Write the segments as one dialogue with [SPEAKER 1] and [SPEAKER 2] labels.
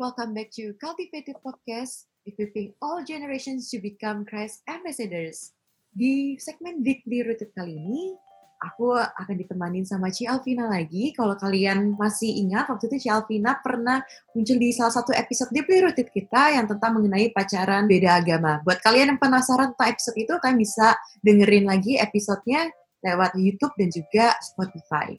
[SPEAKER 1] welcome back to Cultivated Podcast, equipping all generations to become Christ ambassadors. Di segmen Deeply Rooted kali ini, aku akan ditemani sama Ci Alvina lagi. Kalau kalian masih ingat, waktu itu Ci Alvina pernah muncul di salah satu episode Deeply Rooted kita yang tentang mengenai pacaran beda agama. Buat kalian yang penasaran tentang episode itu, kalian bisa dengerin lagi episodenya lewat YouTube dan juga Spotify.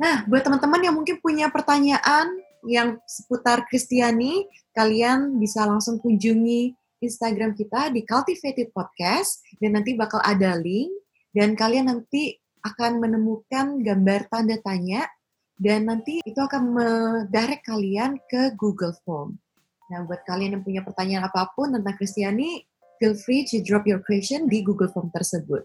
[SPEAKER 1] Nah, buat teman-teman yang mungkin punya pertanyaan yang seputar Kristiani, kalian bisa langsung kunjungi Instagram kita di Cultivated Podcast dan nanti bakal ada link dan kalian nanti akan menemukan gambar tanda tanya dan nanti itu akan mendirect kalian ke Google Form. Nah, buat kalian yang punya pertanyaan apa pun tentang Kristiani, feel free to drop your question di Google Form tersebut.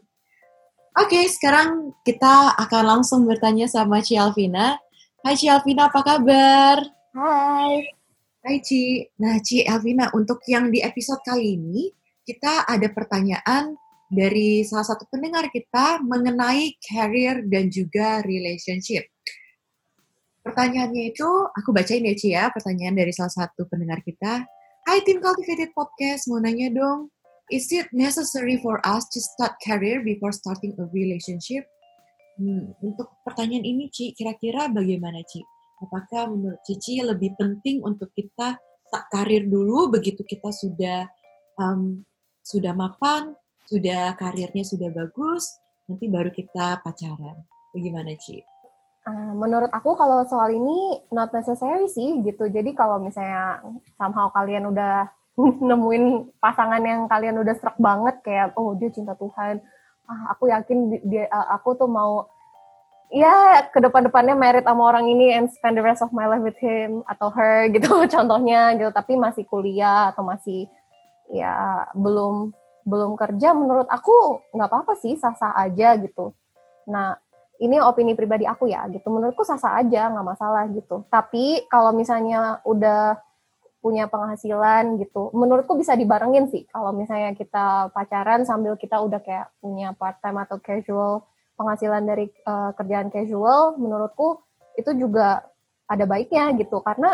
[SPEAKER 1] Oke, okay, sekarang kita akan langsung bertanya sama Ci Alvina. Hai Ci Alvina, apa kabar?
[SPEAKER 2] Hai.
[SPEAKER 1] Hai Ci. Nah Ci Alvina, untuk yang di episode kali ini, kita ada pertanyaan dari salah satu pendengar kita mengenai career dan juga relationship. Pertanyaannya itu, aku bacain ya Ci ya, pertanyaan dari salah satu pendengar kita. Hai tim Cultivated Podcast, mau nanya dong, is it necessary for us to start career before starting a relationship? Hmm, untuk pertanyaan ini, Ci, kira-kira bagaimana, Ci? Apakah menurut Cici lebih penting untuk kita tak karir dulu begitu kita sudah um, sudah mapan, sudah karirnya sudah bagus, nanti baru kita pacaran. Bagaimana, Ci?
[SPEAKER 2] Uh, menurut aku kalau soal ini not necessary sih gitu. Jadi kalau misalnya somehow kalian udah nemuin pasangan yang kalian udah serak banget kayak oh dia cinta Tuhan, ah, aku yakin dia uh, aku tuh mau ya ke depan-depannya merit sama orang ini and spend the rest of my life with him atau her gitu contohnya gitu. Tapi masih kuliah atau masih ya belum belum kerja menurut aku nggak apa-apa sih sah-sah aja gitu. Nah ini opini pribadi aku ya gitu. Menurutku sah-sah aja nggak masalah gitu. Tapi kalau misalnya udah punya penghasilan gitu. Menurutku bisa dibarengin sih kalau misalnya kita pacaran sambil kita udah kayak punya part time atau casual penghasilan dari uh, kerjaan casual menurutku itu juga ada baiknya gitu. Karena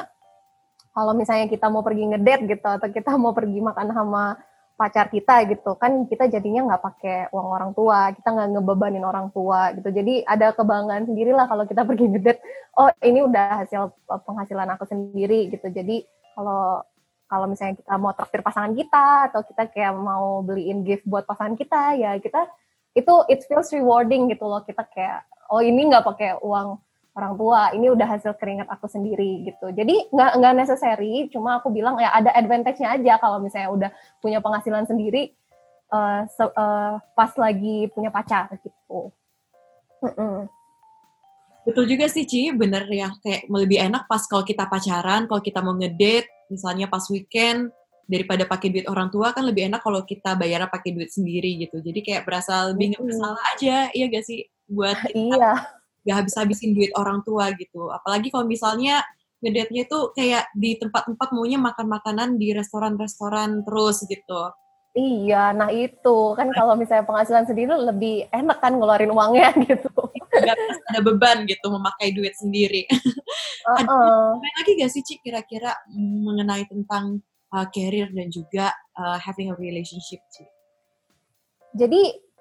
[SPEAKER 2] kalau misalnya kita mau pergi ngedate gitu atau kita mau pergi makan sama pacar kita gitu kan kita jadinya nggak pakai uang orang tua kita nggak ngebebanin orang tua gitu. Jadi ada kebanggaan sendiri lah kalau kita pergi ngedate oh ini udah hasil penghasilan aku sendiri gitu. Jadi kalau kalau misalnya kita mau traktir pasangan kita atau kita kayak mau beliin gift buat pasangan kita ya kita itu it feels rewarding gitu loh. Kita kayak oh ini nggak pakai uang orang tua ini udah hasil keringat aku sendiri gitu. Jadi nggak nggak necessary cuma aku bilang ya ada advantage-nya aja kalau misalnya udah punya penghasilan sendiri uh, se uh, pas lagi punya pacar gitu. Mm -mm.
[SPEAKER 1] Betul juga sih Ci bener ya kayak lebih enak pas kalau kita pacaran kalau kita mau ngedate misalnya pas weekend daripada pakai duit orang tua kan lebih enak kalau kita bayar pakai duit sendiri gitu. Jadi kayak berasa lebih nggak bersalah aja, iya gak sih? Buat kita
[SPEAKER 2] iya.
[SPEAKER 1] gak habis-habisin duit orang tua gitu. Apalagi kalau misalnya ngedate-nya itu kayak di tempat-tempat maunya makan makanan di restoran-restoran terus gitu.
[SPEAKER 2] Iya, nah itu kan kalau misalnya penghasilan sendiri lebih enak kan ngeluarin uangnya gitu.
[SPEAKER 1] Gak ada beban gitu memakai duit sendiri. Uh -uh. Ada lagi gak sih Cik kira-kira mengenai tentang uh, career dan juga uh, having a relationship sih.
[SPEAKER 2] Jadi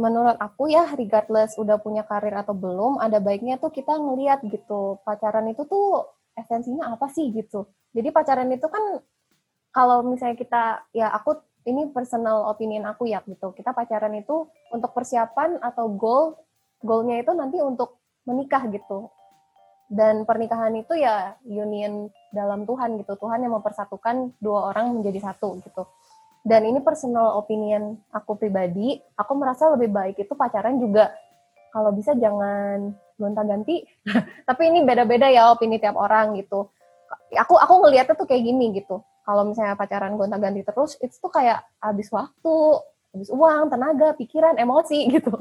[SPEAKER 2] menurut aku ya regardless udah punya karir atau belum ada baiknya tuh kita ngeliat gitu pacaran itu tuh esensinya apa sih gitu. Jadi pacaran itu kan kalau misalnya kita ya aku ini personal opinion aku ya gitu. Kita pacaran itu untuk persiapan atau goal goalnya itu nanti untuk menikah gitu. Dan pernikahan itu ya union dalam Tuhan gitu. Tuhan yang mempersatukan dua orang menjadi satu gitu. Dan ini personal opinion aku pribadi aku merasa lebih baik itu pacaran juga. Kalau bisa jangan gonta-ganti. Tapi ini beda-beda ya opini tiap orang gitu. Aku aku ngelihatnya tuh kayak gini gitu. Kalau misalnya pacaran gonta-ganti terus itu tuh kayak habis waktu habis uang, tenaga, pikiran, emosi gitu.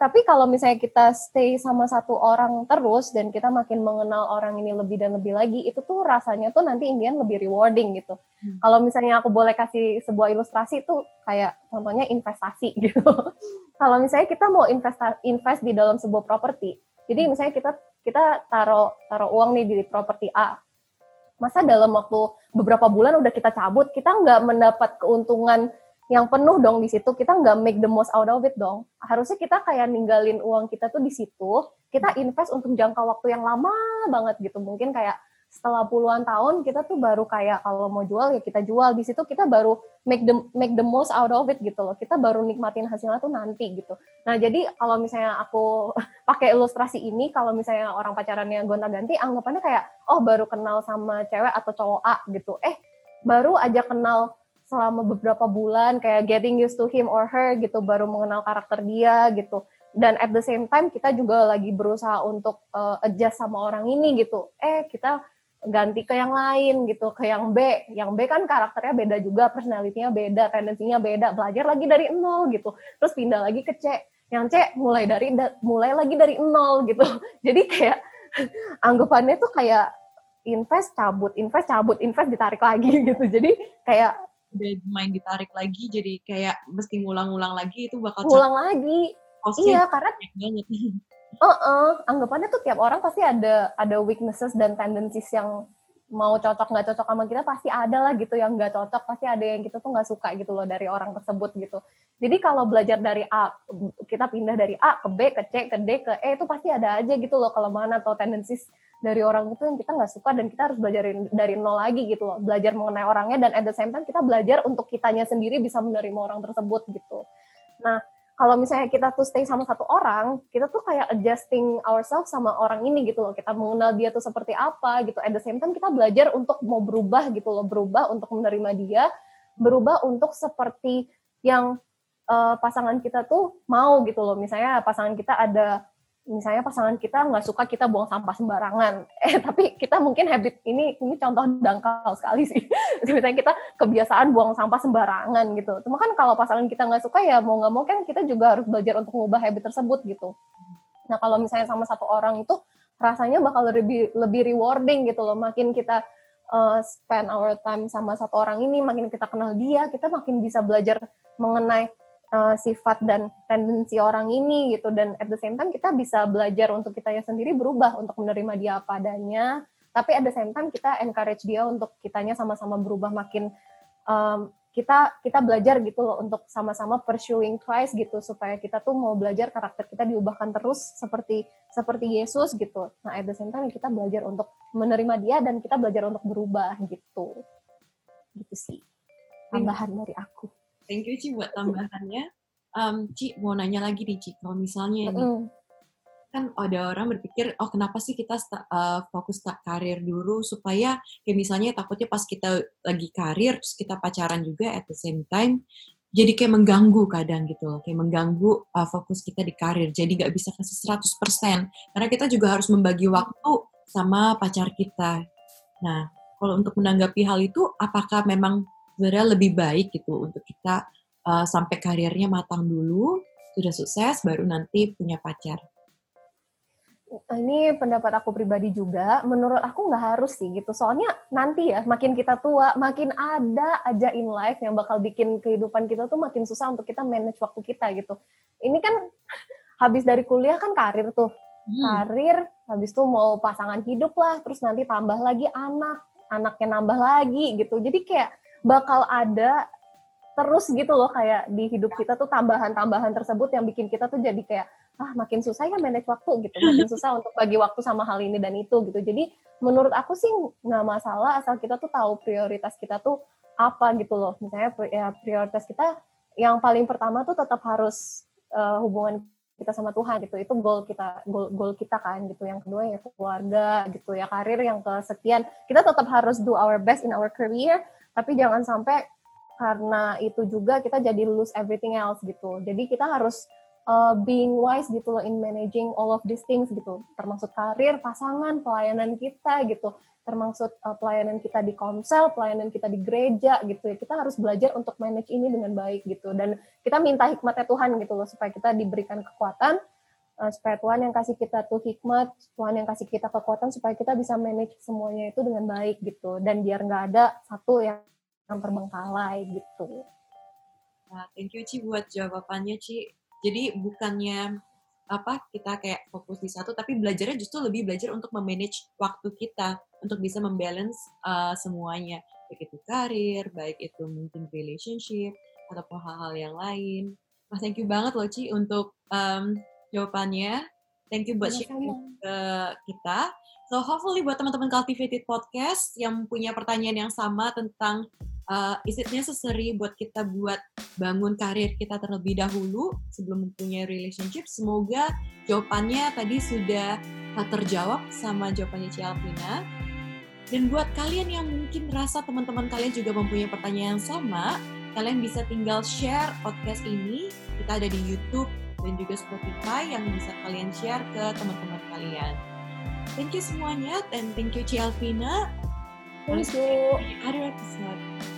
[SPEAKER 2] Tapi kalau misalnya kita stay sama satu orang terus dan kita makin mengenal orang ini lebih dan lebih lagi, itu tuh rasanya tuh nanti Indian lebih rewarding gitu. Hmm. Kalau misalnya aku boleh kasih sebuah ilustrasi itu kayak contohnya investasi gitu. kalau misalnya kita mau invest invest di dalam sebuah properti, jadi misalnya kita kita taruh taruh uang nih di properti A, masa dalam waktu beberapa bulan udah kita cabut, kita nggak mendapat keuntungan yang penuh dong di situ. Kita nggak make the most out of it dong. Harusnya kita kayak ninggalin uang kita tuh di situ, kita invest untuk jangka waktu yang lama banget gitu. Mungkin kayak setelah puluhan tahun kita tuh baru kayak kalau mau jual ya kita jual di situ kita baru make the make the most out of it gitu loh kita baru nikmatin hasilnya tuh nanti gitu nah jadi kalau misalnya aku pakai ilustrasi ini kalau misalnya orang pacarannya gonta-ganti anggapannya kayak oh baru kenal sama cewek atau cowok A gitu eh baru aja kenal selama beberapa bulan kayak getting used to him or her gitu baru mengenal karakter dia gitu. Dan at the same time kita juga lagi berusaha untuk uh, adjust sama orang ini gitu. Eh kita ganti ke yang lain gitu ke yang B. Yang B kan karakternya beda juga personalitinya beda tendensinya beda belajar lagi dari nol gitu. Terus pindah lagi ke C. Yang C mulai dari mulai lagi dari nol gitu. Jadi kayak anggapannya tuh kayak invest cabut invest cabut invest ditarik lagi gitu. Jadi kayak
[SPEAKER 1] udah main ditarik lagi jadi kayak mesti ngulang-ngulang lagi itu bakal
[SPEAKER 2] ngulang lagi. Iya karena banget. Uh -uh, anggapannya tuh tiap orang pasti ada ada weaknesses dan tendencies yang mau cocok nggak cocok sama kita pasti ada lah gitu yang nggak cocok pasti ada yang kita tuh nggak suka gitu loh dari orang tersebut gitu. Jadi kalau belajar dari A kita pindah dari A ke B ke C ke D ke E itu pasti ada aja gitu loh kelemahan atau tendencies dari orang itu yang kita nggak suka dan kita harus belajar dari nol lagi gitu loh belajar mengenai orangnya dan at the same time kita belajar untuk kitanya sendiri bisa menerima orang tersebut gitu nah kalau misalnya kita tuh stay sama satu orang, kita tuh kayak adjusting ourselves sama orang ini gitu loh. Kita mengenal dia tuh seperti apa gitu. At the same time kita belajar untuk mau berubah gitu loh, berubah untuk menerima dia, berubah untuk seperti yang uh, pasangan kita tuh mau gitu loh. Misalnya pasangan kita ada misalnya pasangan kita nggak suka kita buang sampah sembarangan, eh tapi kita mungkin habit ini ini contoh dangkal sekali sih. misalnya kita kebiasaan buang sampah sembarangan gitu. Cuma kan kalau pasangan kita nggak suka ya mau nggak mau kan kita juga harus belajar untuk mengubah habit tersebut gitu. Nah kalau misalnya sama satu orang itu rasanya bakal lebih lebih rewarding gitu loh. Makin kita uh, spend our time sama satu orang ini, makin kita kenal dia, kita makin bisa belajar mengenai uh, sifat dan tendensi orang ini gitu dan at the same time kita bisa belajar untuk kita ya sendiri berubah untuk menerima dia apa adanya tapi at the same time kita encourage dia untuk kitanya sama-sama berubah makin um, kita kita belajar gitu loh untuk sama-sama pursuing Christ gitu supaya kita tuh mau belajar karakter kita diubahkan terus seperti seperti Yesus gitu. Nah at the same time kita belajar untuk menerima dia dan kita belajar untuk berubah gitu. Gitu sih tambahan dari aku.
[SPEAKER 1] Thank you Ci buat tambahannya. Um, Ci mau nanya lagi nih Ci, kalau misalnya ini kan ada orang berpikir oh kenapa sih kita uh, fokus tak karir dulu supaya kayak misalnya takutnya pas kita lagi karir terus kita pacaran juga at the same time jadi kayak mengganggu kadang gitu loh, kayak mengganggu uh, fokus kita di karir. Jadi nggak bisa kasih 100%. Karena kita juga harus membagi waktu sama pacar kita. Nah, kalau untuk menanggapi hal itu, apakah memang sebenarnya lebih baik gitu untuk kita uh, sampai karirnya matang dulu, sudah sukses, baru nanti punya pacar.
[SPEAKER 2] Ini pendapat aku pribadi juga. Menurut aku nggak harus sih gitu. Soalnya nanti ya, makin kita tua, makin ada aja in life yang bakal bikin kehidupan kita tuh makin susah untuk kita manage waktu kita gitu. Ini kan habis dari kuliah kan karir tuh. Hmm. Karir, habis itu mau pasangan hidup lah, terus nanti tambah lagi anak, anaknya nambah lagi gitu. Jadi kayak bakal ada terus gitu loh kayak di hidup kita tuh tambahan-tambahan tersebut yang bikin kita tuh jadi kayak ah makin susah ya manage waktu gitu. Makin susah untuk bagi waktu sama hal ini dan itu gitu. Jadi menurut aku sih nggak masalah asal kita tuh tahu prioritas kita tuh apa gitu loh. Misalnya ya prioritas kita yang paling pertama tuh tetap harus uh, hubungan kita sama Tuhan gitu. Itu goal kita goal, goal kita kan gitu. Yang kedua ya keluarga gitu ya. Karir yang kesekian. Kita tetap harus do our best in our career tapi jangan sampai karena itu juga kita jadi lose everything else gitu. Jadi kita harus uh, being wise gitu loh in managing all of these things gitu. Termasuk karir pasangan pelayanan kita gitu. Termasuk uh, pelayanan kita di komsel pelayanan kita di gereja gitu ya. Kita harus belajar untuk manage ini dengan baik gitu. Dan kita minta hikmatnya Tuhan gitu loh supaya kita diberikan kekuatan uh, supaya Tuhan yang kasih kita tuh hikmat, Tuhan yang kasih kita kekuatan supaya kita bisa manage semuanya itu dengan baik gitu dan biar nggak ada satu yang yang terbengkalai gitu.
[SPEAKER 1] Nah, thank you Ci buat jawabannya Ci. Jadi bukannya apa kita kayak fokus di satu tapi belajarnya justru lebih belajar untuk memanage waktu kita untuk bisa membalance uh, semuanya baik itu karir, baik itu mungkin relationship, ataupun hal-hal yang lain. Nah, thank you banget loh Ci untuk um, jawabannya. Thank you buat sharing ke kita. So hopefully buat teman-teman Cultivated Podcast yang punya pertanyaan yang sama tentang uh, is it necessary buat kita buat bangun karir kita terlebih dahulu sebelum mempunyai relationship. Semoga jawabannya tadi sudah terjawab sama jawabannya Cialvina. Dan buat kalian yang mungkin rasa teman-teman kalian juga mempunyai pertanyaan yang sama, kalian bisa tinggal share podcast ini. Kita ada di YouTube dan juga Spotify yang bisa kalian share ke teman-teman kalian. Thank you semuanya dan thank you Cialvina.
[SPEAKER 2] Thank you.
[SPEAKER 1] Other episode.